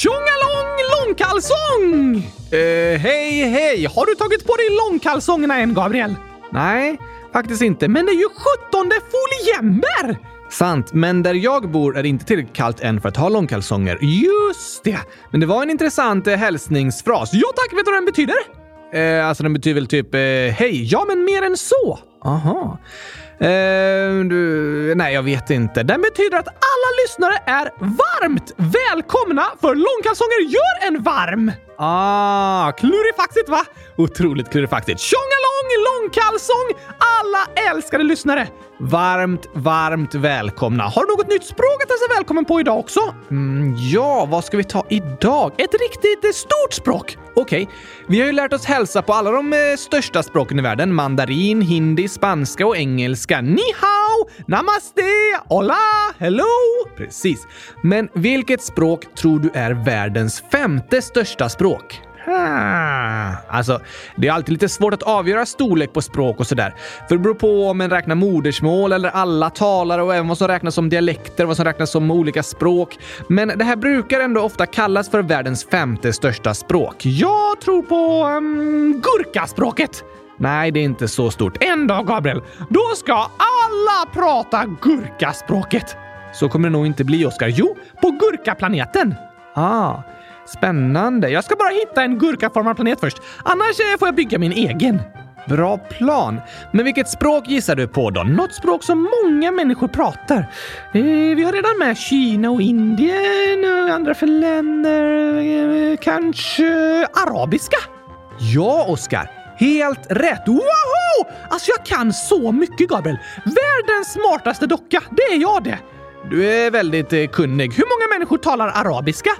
Tjongalong långkalsong! Uh, hej, hej! Har du tagit på dig långkalsongerna än, Gabriel? Nej, faktiskt inte. Men det är ju 17 foliember! Sant, men där jag bor är det inte tillräckligt kallt än för att ha långkalsonger. Just det! Men det var en intressant eh, hälsningsfras. Ja tack, vet du vad den betyder? Eh, alltså den betyder väl typ eh, hej. Ja, men mer än så. Aha. Eh, du, nej, jag vet inte. Den betyder att alla lyssnare är varmt välkomna för långkalsonger gör en varm. Ah, klurifaxigt va? Otroligt klurifaxigt. Tjongalong långkalsong! Alla älskade lyssnare! Varmt, varmt välkomna. Har du något nytt språk att hälsa välkommen på idag också? Mm, ja, vad ska vi ta idag? Ett riktigt stort språk! Okej, okay. vi har ju lärt oss hälsa på alla de eh, största språken i världen. Mandarin, hindi, spanska och engelska. Ni hao, namaste, hola, hello. Precis. Men vilket språk tror du är världens femte största språk? Ah, alltså, det är alltid lite svårt att avgöra storlek på språk och sådär. För det beror på om man räknar modersmål eller alla talare och även vad som räknas som dialekter och vad som räknas som olika språk. Men det här brukar ändå ofta kallas för världens femte största språk. Jag tror på um, gurkaspråket. Nej, det är inte så stort. En dag, Gabriel, då ska alla prata gurkaspråket. Så kommer det nog inte bli, Oskar. Jo, på gurkaplaneten. Ah, Spännande. Jag ska bara hitta en gurkaformad planet först. Annars eh, får jag bygga min egen. Bra plan. Men vilket språk gissar du på då? Något språk som många människor pratar. Eh, vi har redan med Kina och Indien och andra för länder. Eh, kanske arabiska? Ja, Oskar. Helt rätt! Woho! Alltså jag kan så mycket, Gabriel. Världens smartaste docka, det är jag det. Du är väldigt eh, kunnig. Hur många människor talar arabiska?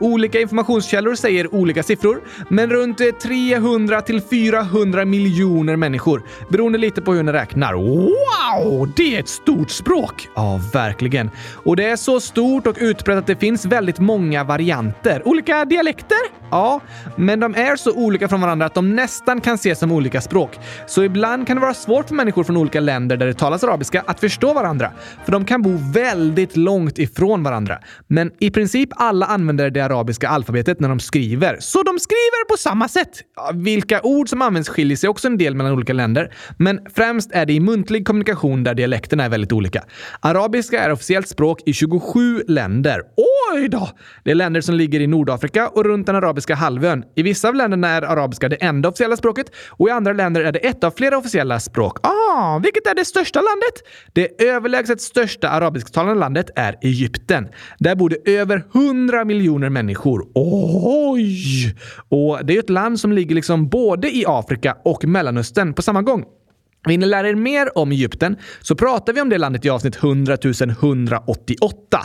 Olika informationskällor säger olika siffror, men runt eh, 300 till 400 miljoner människor, beroende lite på hur ni räknar. Wow! Det är ett stort språk! Ja, verkligen. Och det är så stort och utbrett att det finns väldigt många varianter. Olika dialekter? Ja, men de är så olika från varandra att de nästan kan ses som olika språk. Så ibland kan det vara svårt för människor från olika länder där det talas arabiska att förstå varandra, för de kan bo väldigt långt ifrån varandra. Men i princip alla använder det arabiska alfabetet när de skriver, så de skriver på samma sätt. Vilka ord som används skiljer sig också en del mellan olika länder, men främst är det i muntlig kommunikation där dialekterna är väldigt olika. Arabiska är officiellt språk i 27 länder. Oj då! Det är länder som ligger i Nordafrika och runt den arabiska halvön. I vissa av länderna är arabiska det enda officiella språket och i andra länder är det ett av flera officiella språk. Ah, vilket är det största landet? Det överlägset största arabisktalande landet är Egypten. Där bor det över 100 miljoner människor. Oj! Och det är ett land som ligger liksom både i Afrika och Mellanöstern på samma gång. Vill ni lära er mer om Egypten så pratar vi om det landet i avsnitt 100 188.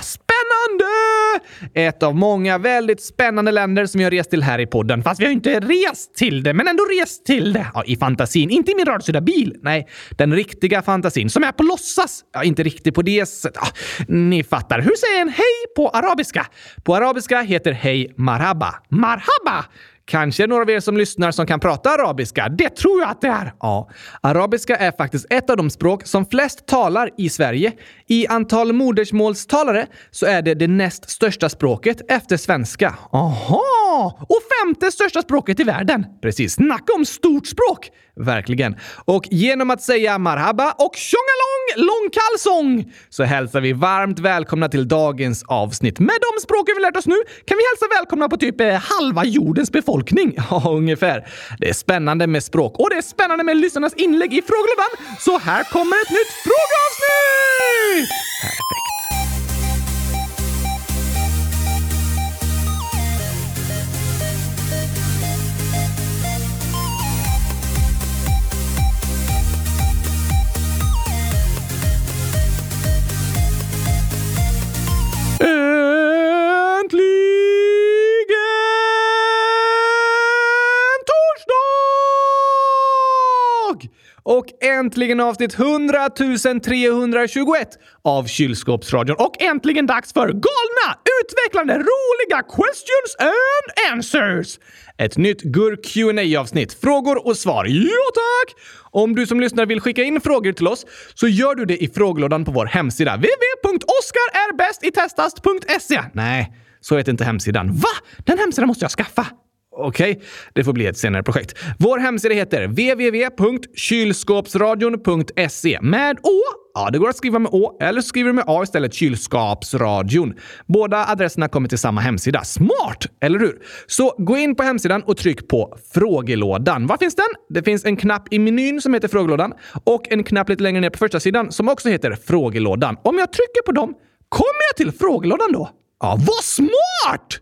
Ett av många väldigt spännande länder som jag har rest till här i podden. Fast vi har ju inte rest till det, men ändå rest till det. Ja, I fantasin. Inte i min rörsydda bil. Nej, den riktiga fantasin som är på låtsas. Ja, inte riktigt på det sättet. Ja, ah, ni fattar. Hur säger en hej på arabiska? På arabiska heter hej marhaba. Marhaba! Kanske några av er som lyssnar som kan prata arabiska. Det tror jag att det är! Ja. Arabiska är faktiskt ett av de språk som flest talar i Sverige. I antal modersmålstalare så är det det näst största språket efter svenska. Aha! Och femte största språket i världen. Precis. Snacka om stort språk! Verkligen. Och genom att säga marhaba och tjongalong långkalsong så hälsar vi varmt välkomna till dagens avsnitt. Med de språken vi lärt oss nu kan vi hälsa välkomna på typ eh, halva jordens befolkning. Tolkning? Ja, ungefär. Det är spännande med språk och det är spännande med lyssnarnas inlägg i frågelådan. Så här kommer ett nytt frågeavsnitt! Perfekt. Äntligen avsnitt 100 321 av Kylskåpsradion. Och äntligen dags för galna, utvecklande, roliga questions and answers! Ett nytt GUR qa avsnitt Frågor och svar. Ja tack! Om du som lyssnar vill skicka in frågor till oss så gör du det i frågelådan på vår hemsida www.oskarärbästitestast.se. Nej, Så heter inte hemsidan. Va? Den hemsidan måste jag skaffa! Okej, okay, det får bli ett senare projekt. Vår hemsida heter www.kylskåpsradion.se med Å. Ja, det går att skriva med Å eller så skriver du med A istället. Kylskapsradion. Båda adresserna kommer till samma hemsida. Smart, eller hur? Så gå in på hemsidan och tryck på frågelådan. Var finns den? Det finns en knapp i menyn som heter frågelådan och en knapp lite längre ner på första sidan som också heter frågelådan. Om jag trycker på dem, kommer jag till frågelådan då? Ja, vad smart!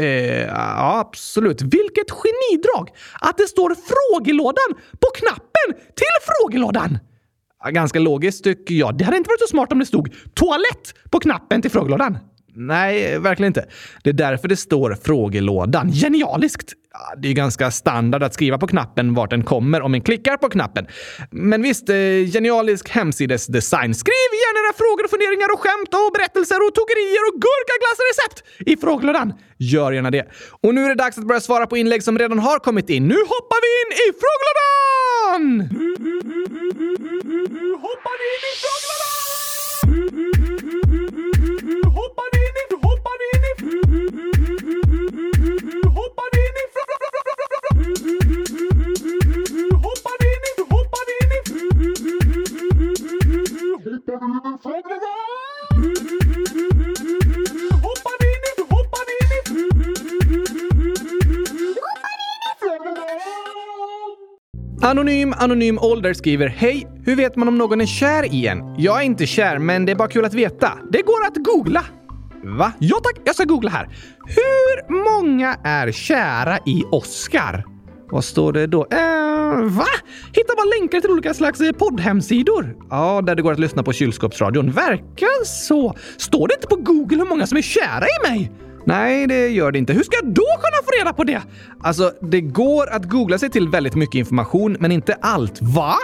Eh, ja, absolut. Vilket genidrag! Att det står frågelådan på knappen till frågelådan! Ganska logiskt tycker jag. Det hade inte varit så smart om det stod toalett på knappen till frågelådan. Nej, verkligen inte. Det är därför det står frågelådan. Genialiskt! det är ganska standard att skriva på knappen vart den kommer om en klickar på knappen. Men visst, eh, genialisk hemsidesdesign. Skriv gärna era frågor och funderingar och skämt och berättelser och tokerier och gurkaglassrecept i frågelådan. Gör gärna det. Och nu är det dags att börja svara på inlägg som redan har kommit in. Nu hoppar vi in i frågelådan! Anonym Ålder skriver Hej! Hur vet man om någon är kär i en? Jag är inte kär, men det är bara kul att veta. Det går att googla. Va? Ja tack, jag ska googla här. Hur många är kära i Oscar? Vad står det då? Eh, va? Hitta bara länkar till olika slags eh, poddhemsidor. Ja, där det går att lyssna på kylskåpsradion. Verkar så. Står det inte på Google hur många som är kära i mig? Nej, det gör det inte. Hur ska jag då kunna få reda på det? Alltså, det går att googla sig till väldigt mycket information, men inte allt. Va?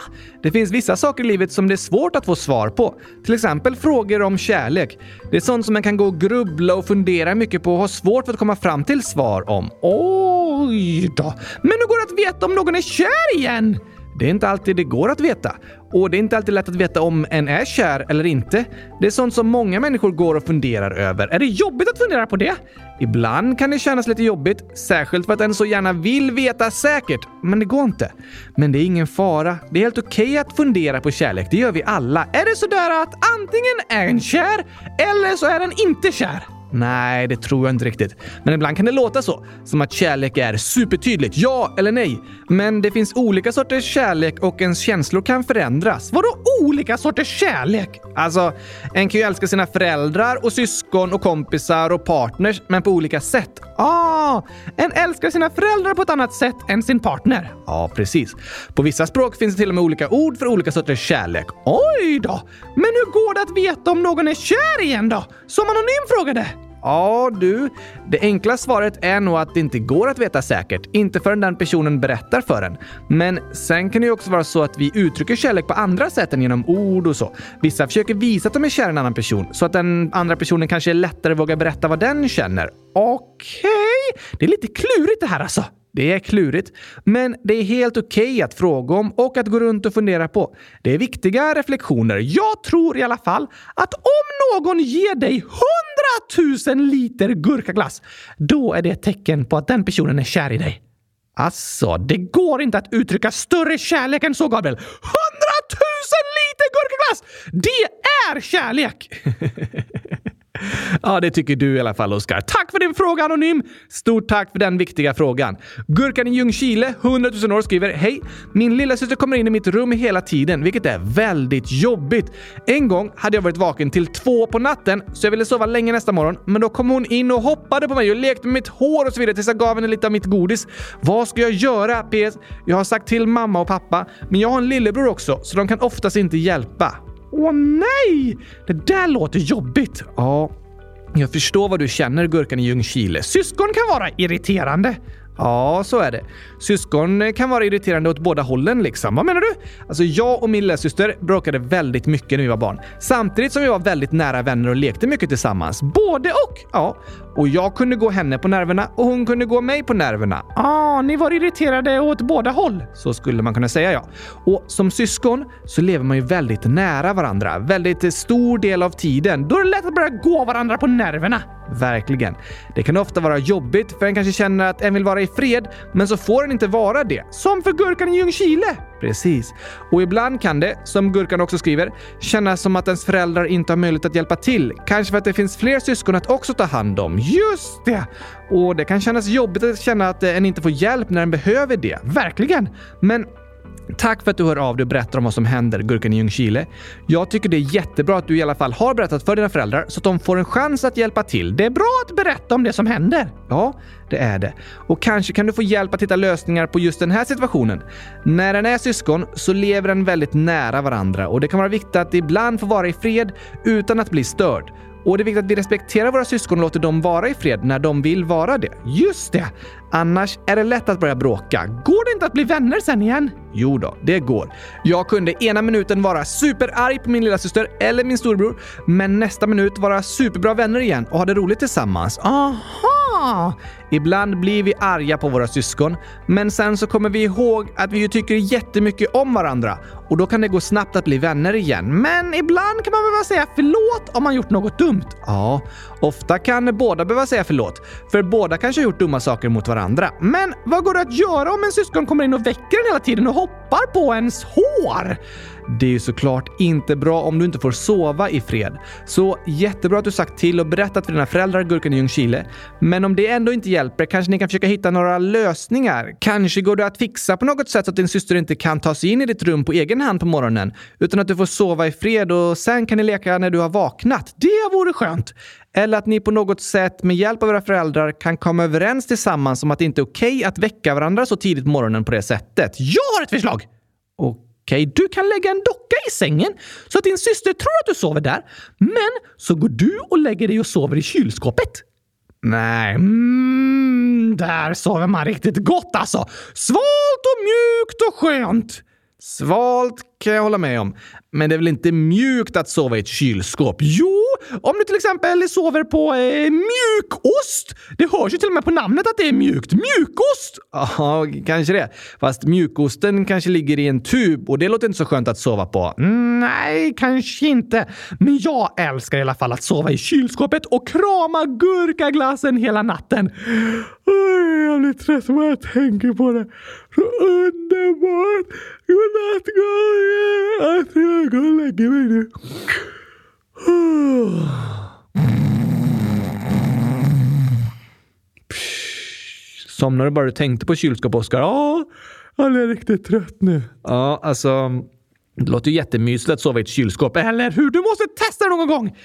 Det finns vissa saker i livet som det är svårt att få svar på. Till exempel frågor om kärlek. Det är sånt som man kan gå och grubbla och fundera mycket på och ha svårt för att komma fram till svar om. Oj då! Men hur går det att veta om någon är kär igen? Det är inte alltid det går att veta. Och det är inte alltid lätt att veta om en är kär eller inte. Det är sånt som många människor går och funderar över. Är det jobbigt att fundera på det? Ibland kan det kännas lite jobbigt, särskilt för att en så gärna vill veta säkert. Men det går inte. Men det är ingen fara. Det är helt okej okay att fundera på kärlek. Det gör vi alla. Är det sådär att antingen är en kär eller så är den inte kär? Nej, det tror jag inte riktigt. Men ibland kan det låta så. Som att kärlek är supertydligt, ja eller nej. Men det finns olika sorters kärlek och ens känslor kan förändras. Vadå olika sorters kärlek? Alltså, en kan ju älska sina föräldrar och syskon och kompisar och partners, men på olika sätt. Ah, en älskar sina föräldrar på ett annat sätt än sin partner. Ja, precis. På vissa språk finns det till och med olika ord för olika sorters kärlek. Oj då! Men hur går det att veta om någon är kär igen då? Som Anonym frågade. Ja, du. Det enkla svaret är nog att det inte går att veta säkert. Inte förrän den personen berättar för en. Men sen kan det ju också vara så att vi uttrycker kärlek på andra sätt än genom ord och så. Vissa försöker visa att de är kära i en annan person så att den andra personen kanske lättare vågar berätta vad den känner. Okej, okay. det är lite klurigt det här alltså. Det är klurigt, men det är helt okej okay att fråga om och att gå runt och fundera på. Det är viktiga reflektioner. Jag tror i alla fall att om någon ger dig 100 000 liter gurkaglass, då är det ett tecken på att den personen är kär i dig. Alltså, det går inte att uttrycka större kärlek än så, Gabriel. 100 000 liter gurkaglass! Det är kärlek! Ja, det tycker du i alla fall, Oskar. Tack för din fråga, Anonym! Stort tack för den viktiga frågan. Gurkan i Ljungskile, 100 000 år, skriver Hej! Min lilla syster kommer in i mitt rum hela tiden, vilket är väldigt jobbigt. En gång hade jag varit vaken till två på natten, så jag ville sova länge nästa morgon. Men då kom hon in och hoppade på mig och lekte med mitt hår och så vidare tills jag gav henne lite av mitt godis. Vad ska jag göra? PS. Jag har sagt till mamma och pappa, men jag har en lillebror också, så de kan oftast inte hjälpa. Åh nej! Det där låter jobbigt. Ja, jag förstår vad du känner, Gurkan i Ljungskile. Syskon kan vara irriterande. Ja, så är det. Syskon kan vara irriterande åt båda hållen liksom. Vad menar du? Alltså, jag och min lillasyster bråkade väldigt mycket när vi var barn. Samtidigt som vi var väldigt nära vänner och lekte mycket tillsammans. Både och! Ja. Och jag kunde gå henne på nerverna och hon kunde gå mig på nerverna. Ah, ni var irriterade åt båda håll. Så skulle man kunna säga ja. Och som syskon så lever man ju väldigt nära varandra, väldigt stor del av tiden. Då är det lätt att börja gå varandra på nerverna. Verkligen. Det kan ofta vara jobbigt för en kanske känner att en vill vara i fred, men så får en inte vara det. Som för gurkan i Ljungskile! Precis. Och ibland kan det, som Gurkan också skriver, kännas som att ens föräldrar inte har möjlighet att hjälpa till. Kanske för att det finns fler syskon att också ta hand om. Just det! Och det kan kännas jobbigt att känna att eh, en inte får hjälp när en behöver det. Verkligen! Men Tack för att du hör av dig och berättar om vad som händer, Gurkan i Ljungskile. Jag tycker det är jättebra att du i alla fall har berättat för dina föräldrar så att de får en chans att hjälpa till. Det är bra att berätta om det som händer. Ja, det är det. Och kanske kan du få hjälp att hitta lösningar på just den här situationen. När en är syskon så lever en väldigt nära varandra och det kan vara viktigt att ibland få vara i fred utan att bli störd. Och det är viktigt att vi respekterar våra syskon och låter dem vara i fred när de vill vara det. Just det! Annars är det lätt att börja bråka. Går det inte att bli vänner sen igen? Jo då, det går. Jag kunde ena minuten vara superarg på min lilla syster eller min storbror, men nästa minut vara superbra vänner igen och ha det roligt tillsammans. Aha! Ibland blir vi arga på våra syskon, men sen så kommer vi ihåg att vi ju tycker jättemycket om varandra och då kan det gå snabbt att bli vänner igen. Men ibland kan man behöva säga förlåt om man gjort något dumt. Ja, ofta kan båda behöva säga förlåt, för båda kanske har gjort dumma saker mot varandra. Men vad går det att göra om en syskon kommer in och väcker en hela tiden och help hoppar på ens hår? Det är ju såklart inte bra om du inte får sova i fred. Så jättebra att du sagt till och berättat för dina föräldrar Gurkan i Ljungskile. Men om det ändå inte hjälper kanske ni kan försöka hitta några lösningar. Kanske går det att fixa på något sätt så att din syster inte kan ta sig in i ditt rum på egen hand på morgonen, utan att du får sova i fred och sen kan ni leka när du har vaknat. Det vore skönt! Eller att ni på något sätt med hjälp av era föräldrar kan komma överens tillsammans om att det inte är okej okay att väcka varandra så tidigt på morgonen på det sättet. Jag har ett förslag! Okej, okay, du kan lägga en docka i sängen så att din syster tror att du sover där. Men så går du och lägger dig och sover i kylskåpet. Nej, mm, där sover man riktigt gott alltså. Svalt och mjukt och skönt. Svalt kan jag hålla med om. Men det är väl inte mjukt att sova i ett kylskåp? Jo, om du till exempel sover på eh, mjukost. Det hörs ju till och med på namnet att det är mjukt. Mjukost! Ja, kanske det. Fast mjukosten kanske ligger i en tub och det låter inte så skönt att sova på. Mm, nej, kanske inte. Men jag älskar i alla fall att sova i kylskåpet och krama gurkaglassen hela natten. Jag blir trött bara jag tänker på det. Så underbart! Godnatt Gabriel! Alltså jag går och lägger mig nu. Somnar du bara du tänkte på kylskåp, Oskar? Ja, jag är riktigt trött nu. Ja, alltså... Det låter ju jättemysigt att sova i ett kylskåp, eller hur? Du måste testa det någon gång!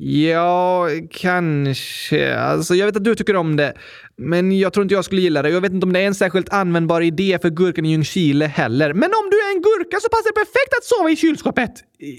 Ja, kanske. Alltså, jag vet att du tycker om det, men jag tror inte jag skulle gilla det. Jag vet inte om det är en särskilt användbar idé för gurkan i Ljungskile heller. Men om du är en gurka så passar det perfekt att sova i kylskåpet!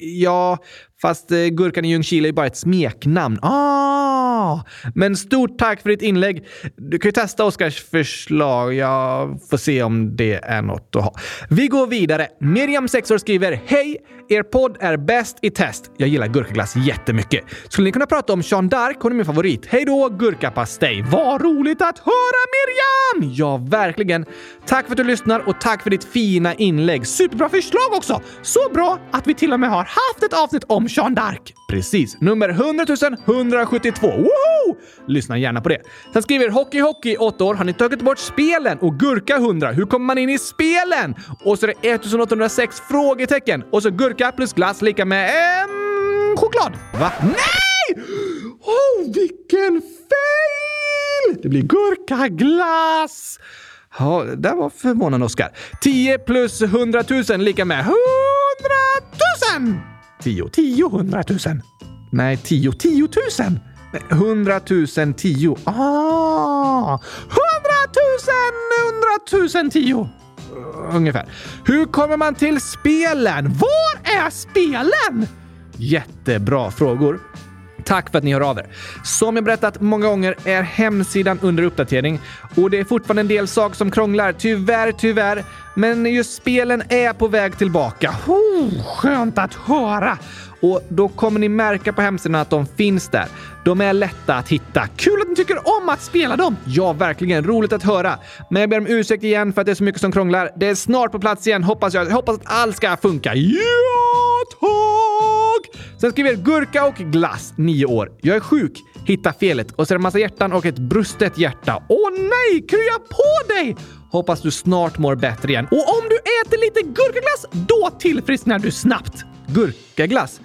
Ja, fast eh, gurkan i Ljungskile är bara ett smeknamn. Ah! Men stort tack för ditt inlägg. Du kan ju testa Oskars förslag. Jag får se om det är något att ha. Vi går vidare. Miriam, 6 år, skriver Hej! Er podd är bäst i test. Jag gillar gurkaglass jättemycket. Skulle ni kunna prata om Jeanne d'Arc? Hon är min favorit. Hej då, gurkapastej! Vad roligt att höra Miriam! Ja, verkligen. Tack för att du lyssnar och tack för ditt fina inlägg. Superbra förslag också! Så bra att vi till och med har haft ett avsnitt om Jeanne d'Arc. Precis. Nummer 100 172. Woho! Lyssna gärna på det. Sen skriver Hockey Hockey 8 år. Har ni tagit bort spelen? Och Gurka 100. Hur kommer man in i spelen? Och så är det 1806 frågetecken. Och så Gurka plus glass lika med en choklad. Va? Nej! Oh, vilken fail! Det blir gurkaglass! Ja, det var förvånande, Oskar. 10 plus 100 000 lika med 100 000! 10, 10, 100 000. Nej, 10, 10 000. 100 000, 10. Ah! 100 000, 100 000, 10. Ungefär. Hur kommer man till spelen? Var är spelen? Jättebra frågor. Tack för att ni hör av er. Som jag berättat många gånger är hemsidan under uppdatering och det är fortfarande en del saker som krånglar. Tyvärr, tyvärr. Men just spelen är på väg tillbaka. Oh, skönt att höra! Och då kommer ni märka på hemsidan att de finns där. De är lätta att hitta. Kul att ni tycker om att spela dem! Ja, verkligen. Roligt att höra. Men jag ber om ursäkt igen för att det är så mycket som krånglar. Det är snart på plats igen, hoppas jag. Jag hoppas att allt ska funka. Ja, tack! Sen skriver Gurka och glass, 9 år. Jag är sjuk. Hitta felet. Och så är det en massa hjärtan och ett brustet hjärta. Åh nej! Krya på dig! Hoppas du snart mår bättre igen. Och om du äter lite gurkaglass, då tillfrisknar du snabbt. Gurkaglass?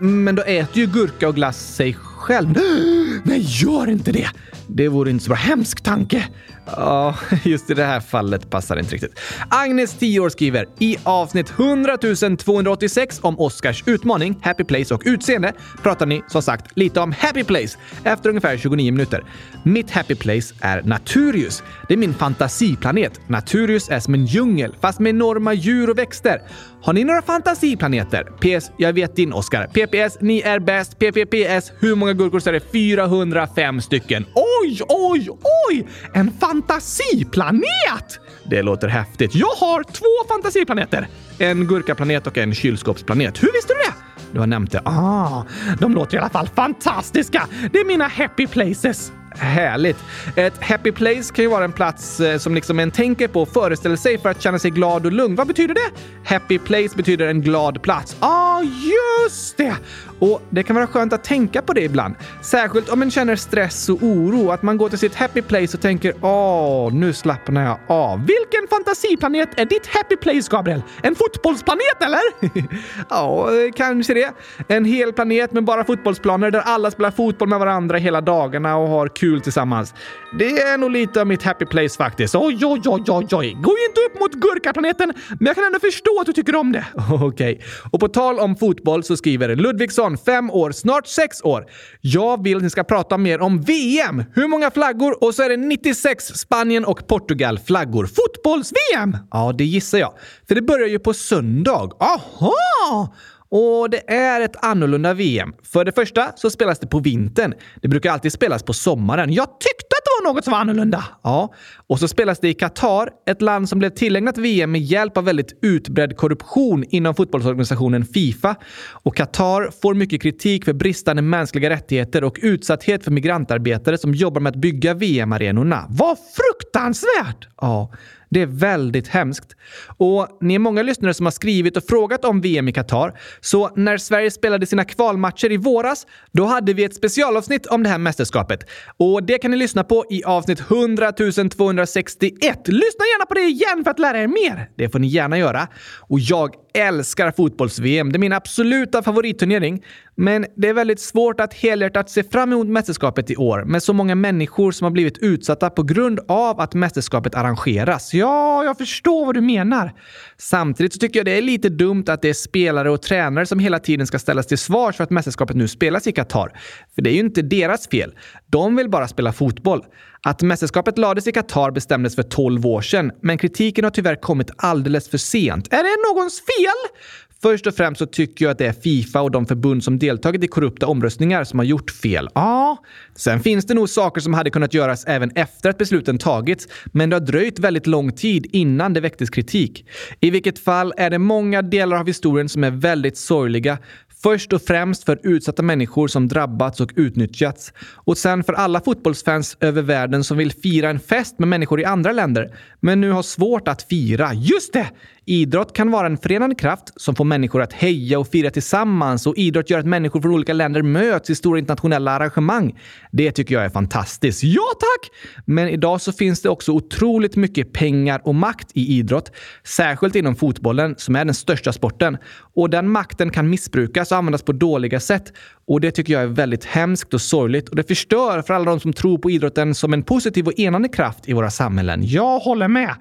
Men då äter ju gurka och glass sig själv. Nej, gör inte det! Det vore inte så bra. Hemsk tanke. Ja, just i det här fallet passar det inte riktigt. Agnes, 10 år, skriver i avsnitt 100 286 om Oscars utmaning, Happy Place och utseende pratar ni som sagt lite om Happy Place efter ungefär 29 minuter. Mitt Happy Place är Naturius. Det är min fantasiplanet. Naturius är som en djungel fast med enorma djur och växter. Har ni några fantasiplaneter? PS. Jag vet din Oscar. PPS. Ni är bäst. PPPS. Hur många gurkor är det? 405 stycken. Oj, oj, oj! En fantasiplanet! Det låter häftigt. Jag har två fantasiplaneter. En gurkaplanet och en kylskåpsplanet. Hur visste du det? Du har nämnt det. Ah, de låter i alla fall fantastiska. Det är mina happy places. Härligt! Ett happy place kan ju vara en plats eh, som liksom en tänker på och föreställer sig för att känna sig glad och lugn. Vad betyder det? Happy place betyder en glad plats. Ja, ah, just det! Och det kan vara skönt att tänka på det ibland. Särskilt om man känner stress och oro. Att man går till sitt happy place och tänker åh, nu slappnar jag av. Vilken fantasiplanet är ditt happy place, Gabriel? En fotbollsplanet eller? ja, eh, kanske det. En hel planet med bara fotbollsplaner där alla spelar fotboll med varandra hela dagarna och har kul tillsammans. Det är nog lite av mitt happy place faktiskt. Oj, oj, oj, oj, oj. Gå inte upp mot gurkaplaneten, men jag kan ändå förstå att du tycker om det. Okej. Okay. Och på tal om fotboll så skriver Ludvigsson fem år, snart sex år. Jag vill att ni ska prata mer om VM. Hur många flaggor? Och så är det 96 Spanien och Portugal flaggor. Fotbolls-VM! Ja, det gissar jag. För det börjar ju på söndag. Aha! Och det är ett annorlunda VM. För det första så spelas det på vintern. Det brukar alltid spelas på sommaren. Jag tyckte att det var något som var annorlunda. Ja, och så spelas det i Qatar, ett land som blev tillägnat VM med hjälp av väldigt utbredd korruption inom fotbollsorganisationen Fifa. Och Qatar får mycket kritik för bristande mänskliga rättigheter och utsatthet för migrantarbetare som jobbar med att bygga VM-arenorna. Vad fruktansvärt! Ja, det är väldigt hemskt. Och ni är många lyssnare som har skrivit och frågat om VM i Qatar. Så när Sverige spelade sina kvalmatcher i våras, då hade vi ett specialavsnitt om det här mästerskapet. Och det kan ni lyssna på i avsnitt 100 261. Lyssna gärna på det igen för att lära er mer. Det får ni gärna göra. Och jag älskar fotbolls-VM. Det är min absoluta favoritturnering. Men det är väldigt svårt att helhjärtat se fram emot mästerskapet i år med så många människor som har blivit utsatta på grund av att mästerskapet arrangeras. Ja, jag förstår vad du menar. Samtidigt så tycker jag det är lite dumt att det är spelare och tränare som hela tiden ska ställas till svars för att mästerskapet nu spelas i Qatar. För det är ju inte deras fel. De vill bara spela fotboll. Att mästerskapet lades i Qatar bestämdes för 12 år sedan, men kritiken har tyvärr kommit alldeles för sent. Är det någons fel? Först och främst så tycker jag att det är Fifa och de förbund som deltagit i korrupta omröstningar som har gjort fel. Ja, sen finns det nog saker som hade kunnat göras även efter att besluten tagits, men det har dröjt väldigt lång tid innan det väcktes kritik. I vilket fall är det många delar av historien som är väldigt sorgliga, Först och främst för utsatta människor som drabbats och utnyttjats. Och sen för alla fotbollsfans över världen som vill fira en fest med människor i andra länder, men nu har svårt att fira. Just det! Idrott kan vara en förenande kraft som får människor att heja och fira tillsammans och idrott gör att människor från olika länder möts i stora internationella arrangemang. Det tycker jag är fantastiskt. Ja tack! Men idag så finns det också otroligt mycket pengar och makt i idrott, särskilt inom fotbollen som är den största sporten. Och den makten kan missbrukas och användas på dåliga sätt. Och det tycker jag är väldigt hemskt och sorgligt och det förstör för alla de som tror på idrotten som en positiv och enande kraft i våra samhällen. Jag håller med!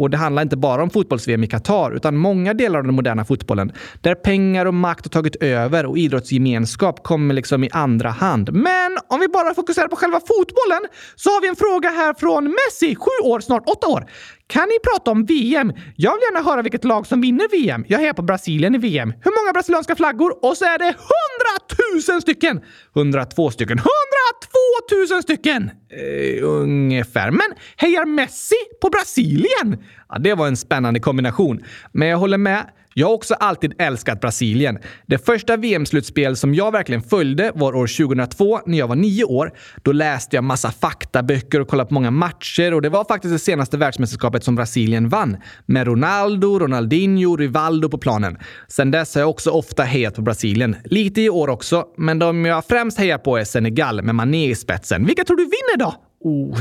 Och det handlar inte bara om fotbolls-VM i Qatar, utan många delar av den moderna fotbollen där pengar och makt har tagit över och idrottsgemenskap kommer liksom i andra hand. Men om vi bara fokuserar på själva fotbollen så har vi en fråga här från Messi, sju år, snart åtta år. Kan ni prata om VM? Jag vill gärna höra vilket lag som vinner VM. Jag är på Brasilien i VM. Hur många brasilianska flaggor? Och så är det 100 000 stycken! 102 stycken. 102 000 stycken! Eh, ungefär. Men hejar Messi på Brasilien? Ja, det var en spännande kombination. Men jag håller med. Jag har också alltid älskat Brasilien. Det första VM-slutspel som jag verkligen följde var år 2002 när jag var nio år. Då läste jag massa faktaböcker och kollade på många matcher och det var faktiskt det senaste världsmästerskapet som Brasilien vann. Med Ronaldo, Ronaldinho, Rivaldo på planen. Sen dess har jag också ofta hejat på Brasilien. Lite i år också, men de jag främst hejar på är Senegal med Mané i spetsen. Vilka tror du vinner då? Oh,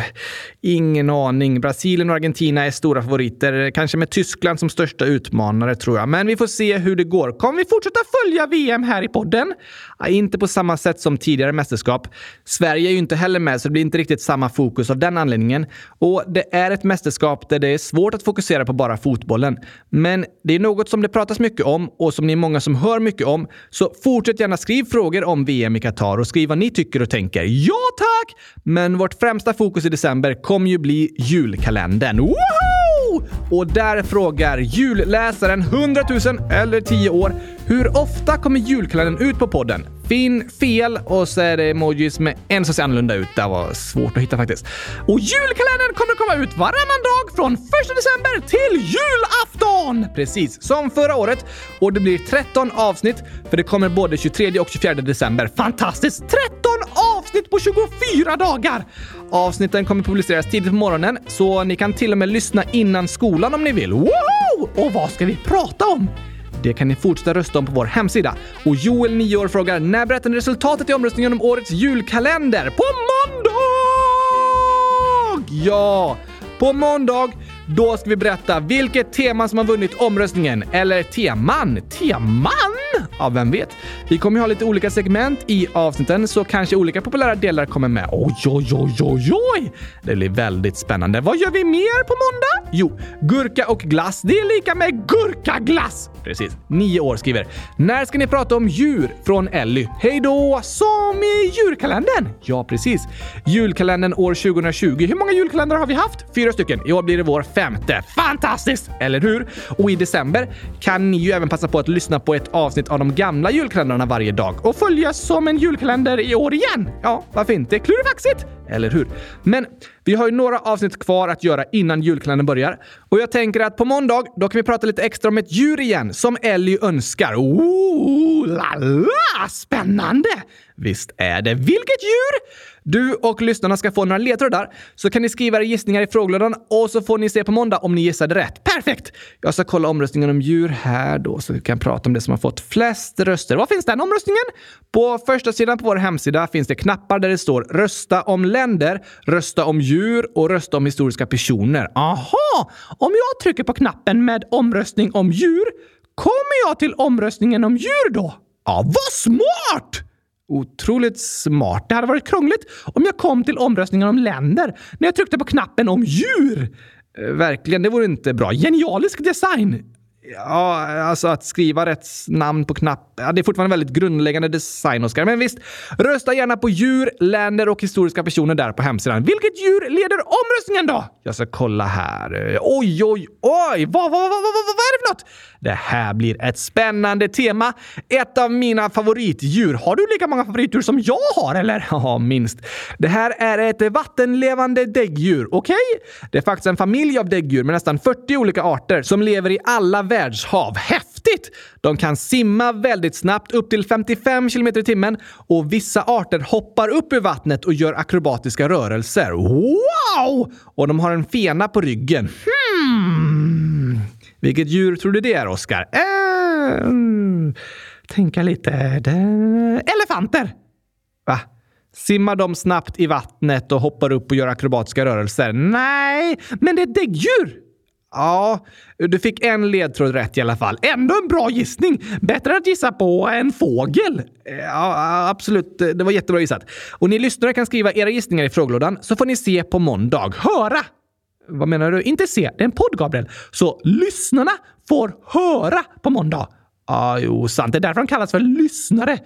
ingen aning. Brasilien och Argentina är stora favoriter. Kanske med Tyskland som största utmanare tror jag. Men vi får se hur det går. Kommer vi fortsätta följa VM här i podden? Ja, inte på samma sätt som tidigare mästerskap. Sverige är ju inte heller med, så det blir inte riktigt samma fokus av den anledningen. Och det är ett mästerskap där det är svårt att fokusera på bara fotbollen. Men det är något som det pratas mycket om och som ni är många som hör mycket om. Så fortsätt gärna skriv frågor om VM i Qatar och skriv vad ni tycker och tänker. Ja tack! Men vårt främsta fokus i december kommer ju bli julkalendern. Woho! Och där frågar julläsaren 100 000 eller 10 år hur ofta kommer julkalendern ut på podden? Finn, fel och så är det emojis med en som ser annorlunda ut. Det var svårt att hitta faktiskt. Och julkalendern kommer komma ut varannan dag från 1 december till julafton! Precis som förra året. Och det blir 13 avsnitt för det kommer både 23 och 24 december. Fantastiskt! 13 avsnitt på 24 dagar! Avsnitten kommer publiceras tidigt på morgonen så ni kan till och med lyssna innan skolan om ni vill. Woho! Och vad ska vi prata om? Det kan ni fortsätta rösta om på vår hemsida. Och Joel, 9 år, frågar när berättar ni resultatet i omröstningen om årets julkalender? På måndag! Ja, på måndag då ska vi berätta vilket tema som har vunnit omröstningen. Eller teman. Teman? Ja, vem vet? Vi kommer ju ha lite olika segment i avsnitten, så kanske olika populära delar kommer med. Oj, oj, oj, oj, oj! Det blir väldigt spännande. Vad gör vi mer på måndag? Jo, gurka och glass. Det är lika med gurkaglass! Precis. Nio år skriver. När ska ni prata om djur? Från Elly. Hej då! Som i julkalendern? Ja, precis. Julkalendern år 2020. Hur många julkalendrar har vi haft? Fyra stycken. I år blir det vår femte. Fantastiskt! Eller hur? Och i december kan ni ju även passa på att lyssna på ett avsnitt av de gamla julkalendrarna varje dag och följa som en julkalender i år igen. Ja, varför inte? Klurifaxigt! Eller hur? Men vi har ju några avsnitt kvar att göra innan julkalendern börjar. Och jag tänker att på måndag, då kan vi prata lite extra om ett djur igen, som Ellie önskar. Ooh, la la! Spännande! Visst är det. Vilket djur? Du och lyssnarna ska få några ledtrådar, så kan ni skriva era gissningar i frågelådan och så får ni se på måndag om ni gissade rätt. Perfekt! Jag ska kolla omröstningen om djur här då, så vi kan prata om det som har fått flest röster. Var finns den omröstningen? På första sidan på vår hemsida finns det knappar där det står “Rösta om länder”, “Rösta om djur” och “Rösta om historiska personer”. Aha! Om jag trycker på knappen med omröstning om djur, kommer jag till omröstningen om djur då? Ja, vad smart! Otroligt smart. Det hade varit krångligt om jag kom till omröstningen om länder när jag tryckte på knappen om djur. Eh, verkligen, det vore inte bra. Genialisk design! Ja, alltså att skriva rätt namn på knapp. Ja, det är fortfarande väldigt grundläggande design, Oskar. Men visst, rösta gärna på djur, länder och historiska personer där på hemsidan. Vilket djur leder omröstningen då? Jag ska kolla här. Oj, oj, oj! Vad, vad, vad, vad, vad, vad är det för något? Det här blir ett spännande tema. Ett av mina favoritdjur. Har du lika många favoritdjur som jag har, eller? Ja, minst. Det här är ett vattenlevande däggdjur, okej? Okay? Det är faktiskt en familj av däggdjur med nästan 40 olika arter som lever i alla världshav. Häftigt! De kan simma väldigt snabbt, upp till 55 km i timmen och vissa arter hoppar upp ur vattnet och gör akrobatiska rörelser. Wow! Och de har en fena på ryggen. Hmm. Vilket djur tror du det är, Oskar? Äh, tänka lite. Elefanter! Va? Simmar de snabbt i vattnet och hoppar upp och gör akrobatiska rörelser? Nej, men det är däggdjur! Ja, du fick en ledtråd rätt i alla fall. Ändå en bra gissning! Bättre att gissa på en fågel. Eh, ja, absolut. Det var jättebra gissat. Och ni lyssnare kan skriva era gissningar i frågelådan så får ni se på måndag. Höra! Vad menar du? Inte se. Det är en podd, Gabriel. Så lyssnarna får höra på måndag. Ja, jo, sant. Det är därför de kallas för lyssnare.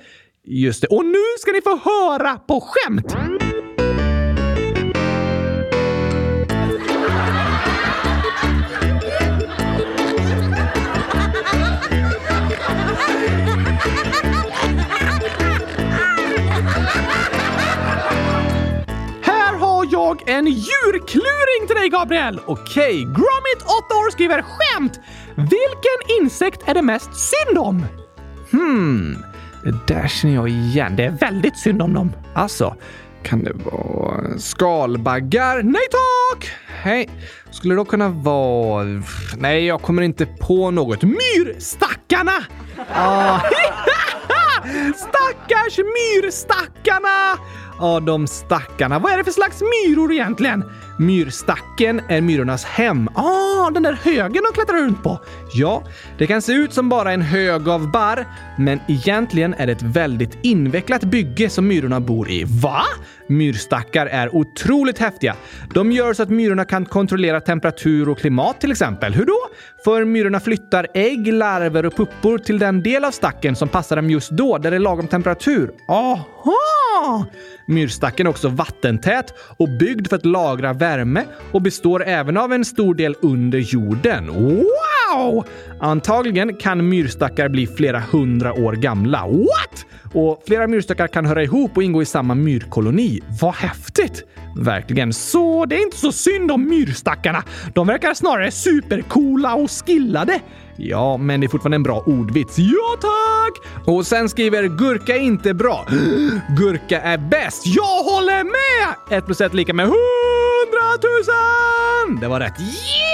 Just det. Och nu ska ni få höra på skämt! Djurkluring till dig, Gabriel! Okej, okay. Gromit, 8 år, skriver skämt! Vilken insekt är det mest synd om? Hmm, det där känner jag igen. Det är väldigt synd om dem. Alltså, kan det vara skalbaggar? Nej tack! Hej. Skulle det då kunna vara... Nej, jag kommer inte på något. Myrstackarna! Ah. Stackars myrstackarna! Ja, de stackarna. Vad är det för slags myror egentligen? Myrstacken är myrornas hem. Ah, den där högen de klättrar runt på. Ja, det kan se ut som bara en hög av barr, men egentligen är det ett väldigt invecklat bygge som myrorna bor i. Va? Myrstackar är otroligt häftiga. De gör så att myrorna kan kontrollera temperatur och klimat till exempel. Hur då? För myrorna flyttar ägg, larver och puppor till den del av stacken som passar dem just då, där det är lagom temperatur. Aha! Myrstacken är också vattentät och byggd för att lagra värme och består även av en stor del under jorden. Wow! Antagligen kan myrstackar bli flera hundra år gamla. What? Och flera myrstackar kan höra ihop och ingå i samma myrkoloni. Vad häftigt! Verkligen. Så det är inte så synd om myrstackarna. De verkar snarare supercoola och skillade. Ja, men det är fortfarande en bra ordvits. Ja, tack! Och sen skriver Gurka är inte bra. Gurka är bäst. Jag håller med! 1 plus 1 lika med 100 000! Det var rätt. Yeah!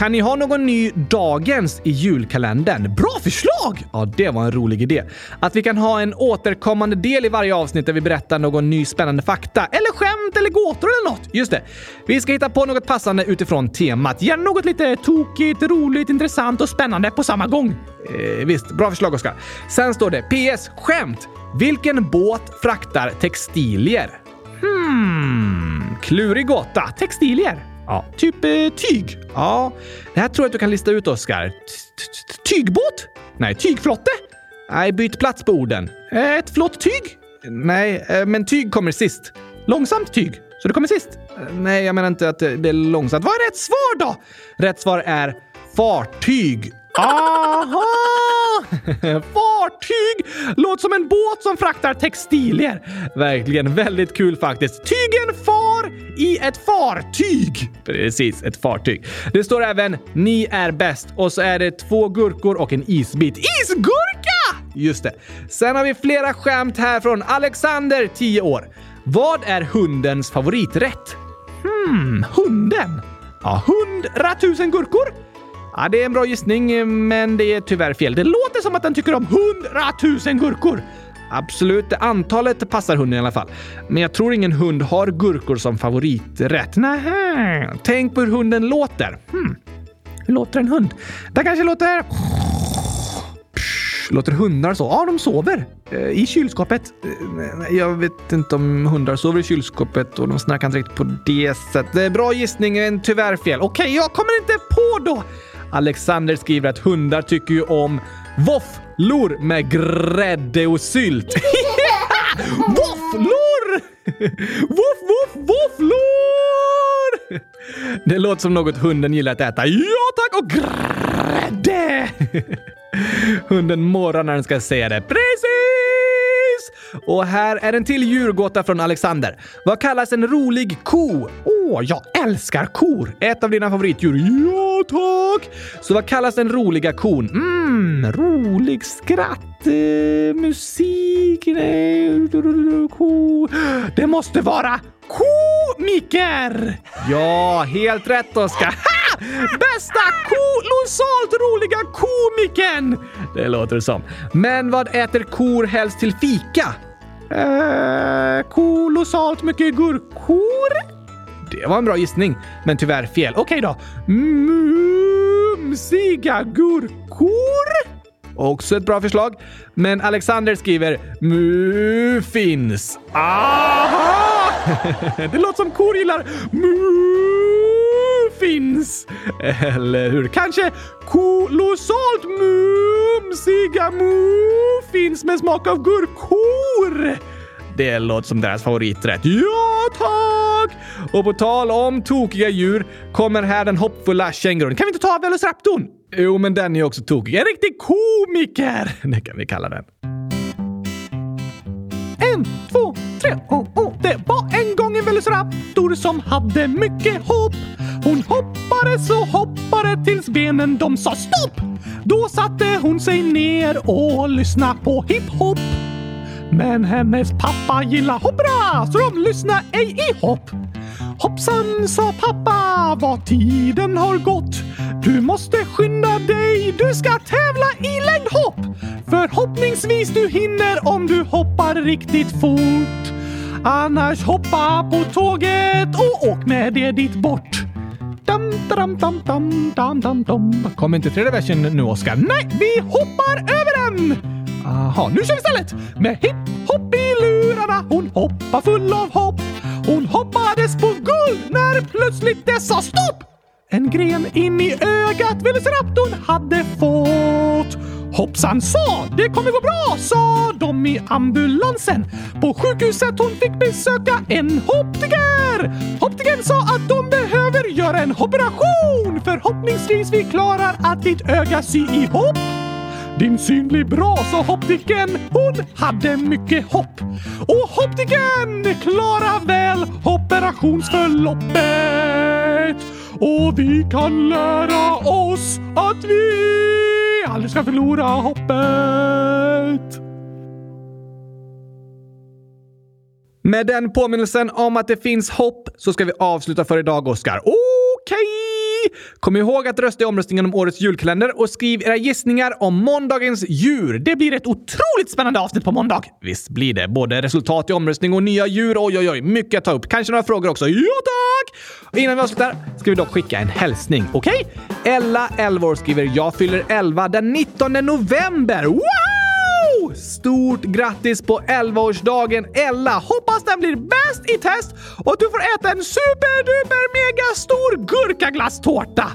Kan ni ha någon ny dagens i julkalendern? Bra förslag! Ja, det var en rolig idé. Att vi kan ha en återkommande del i varje avsnitt där vi berättar någon ny spännande fakta, eller skämt eller gåtor eller något. Just det. Vi ska hitta på något passande utifrån temat. Gärna något lite tokigt, roligt, intressant och spännande på samma gång. Eh, visst, bra förslag Oskar. Sen står det PS. Skämt! Vilken båt fraktar textilier? Hmm, klurig gåta. Textilier. Ja, typ eh, tyg. Ja, det här tror jag att du kan lista ut, Oskar. Tygbåt? Nej, tygflotte? Nej, byt plats på orden. Eh, ett flott tyg? Nej, eh, men tyg kommer sist. Långsamt tyg, så det kommer sist. Eh, nej, jag menar inte att det är långsamt. Vad är rätt svar då? Rätt svar är fartyg. Aha! Fartyg! Låter som en båt som fraktar textilier. Verkligen väldigt kul faktiskt. Tygen far i ett fartyg. Precis, ett fartyg. Det står även “Ni är bäst” och så är det två gurkor och en isbit. Isgurka! Just det. Sen har vi flera skämt här från Alexander, 10 år. Vad är hundens favoriträtt? Hmm, hunden? Ja, hundratusen gurkor? Ja, det är en bra gissning, men det är tyvärr fel. Det låter som att den tycker om hundratusen gurkor. Absolut, antalet passar hunden i alla fall. Men jag tror ingen hund har gurkor som favoriträtt. Nähä. Tänk på hur hunden låter. Hmm. Hur låter en hund? Den kanske låter... Låter hundar så? Ja, de sover. Eh, I kylskåpet. Eh, jag vet inte om hundar sover i kylskåpet och de snackar inte riktigt på det sättet. Bra gissning, men tyvärr fel. Okej, okay, jag kommer inte på då. Alexander skriver att hundar tycker ju om våfflor med grädde och sylt. våfflor! Voff, voff, våfflor! Det låter som något hunden gillar att äta. Ja tack! Och grädde! Hunden morrar när den ska säga det. Precis! Och här är en till djurgåta från Alexander. Vad kallas en rolig ko? Åh, jag älskar kor! Ett av dina favoritdjur. Ja, tack! Så vad kallas den roliga kon? Mm, rolig skratt, eh, musik, nej, ko. Det måste vara komiker! Ja, helt rätt Oskar. Bästa kolossalt roliga komikern! Det låter det som. Men vad äter kor helst till fika? Eh, kolossalt mycket gurkor? Det var en bra gissning, men tyvärr fel. Okej okay då. Mumsiga gurkor? Också ett bra förslag. Men Alexander skriver muffins. Aha! Det låter som kor gillar muffins. Eller hur? Kanske kolossalt mumsiga muffins med smak av gurkor. Det låter som deras favoriträtt. Ja, tack! Och på tal om tokiga djur kommer här den hoppfulla kängurun. Kan vi inte ta Velociraptorn? Jo, men den är också tokig. En riktig komiker! Det kan vi kalla den. En, två, tre, oh, oh. Det var en gång en Velociraptor som hade mycket hopp. Hon hoppade så hoppade tills benen de sa stopp. Då satte hon sig ner och lyssnade på hiphop. Men hennes pappa gillar hoppra så de lyssnar ej i hopp. Hoppsan, sa pappa, vad tiden har gått. Du måste skynda dig, du ska tävla i längdhopp. Förhoppningsvis du hinner om du hoppar riktigt fort. Annars hoppa på tåget och åk med det dit bort. Dam, dam, dam, dam, dam, dam, dam. Kom inte tredje versen nu, Oskar? Nej, vi hoppar över den! Aha, nu kör vi istället! Med hipp-hopp i lurarna, hon hoppar full av hopp. Hon hoppades på guld när plötsligt det sa stopp! En gren in i ögat Velociraptorn hade fått. Hoppsan sa, det kommer gå bra, sa de i ambulansen. På sjukhuset hon fick besöka en hoptiker Optikern sa att de behöver göra en operation. Förhoppningsvis vi klarar att ditt öga sy ihop. Din syn blir bra, sa optiken. Hon hade mycket hopp. Och optiken klarar väl operationsförloppet. Och vi kan lära oss att vi aldrig ska förlora hoppet. Med den påminnelsen om att det finns hopp så ska vi avsluta för idag, Oskar. Oh! Kom ihåg att rösta i omröstningen om årets julkalender och skriv era gissningar om måndagens djur. Det blir ett otroligt spännande avsnitt på måndag. Visst blir det. Både resultat i omröstning och nya djur. Oj, oj, oj. Mycket att ta upp. Kanske några frågor också. Ja, tack! Innan vi avslutar ska vi dock skicka en hälsning. Okej? Okay? Ella, 11 år, skriver “Jag fyller 11 den 19 november”. Wow! Stort grattis på 11-årsdagen Ella! Hoppas den blir bäst i test och att du får äta en superduper mega stor gurkaglasstårta!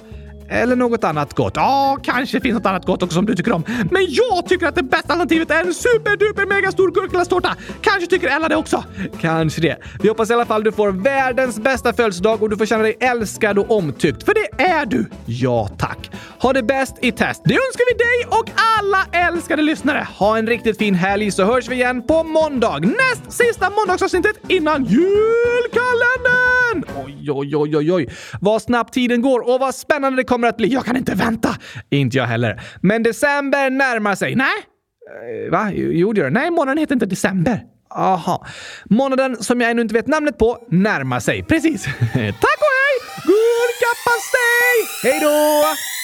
Eller något annat gott. Ja, kanske finns något annat gott också som du tycker om. Men jag tycker att det bästa alternativet är en superduper mega stor gurkaglasstårta. Kanske tycker Ella det också. Kanske det. Vi hoppas i alla fall du får världens bästa födelsedag och du får känna dig älskad och omtyckt. För det är du! Ja, tack. Ha det bäst i test. Det önskar vi dig och alla älskade lyssnare. Ha en riktigt fin helg så hörs vi igen på måndag. Näst sista måndagsavsnittet innan julkalendern! Oj, oj, oj, oj, oj. Vad snabbt tiden går och vad spännande det kommer att bli. Jag kan inte vänta. Inte jag heller. Men december närmar sig. Nej? Eh, va? Jo, det gör det. Nej, månaden heter inte december. Aha. Månaden som jag ännu inte vet namnet på närmar sig. Precis. Tack och hej! Gurkapastej! Hej då!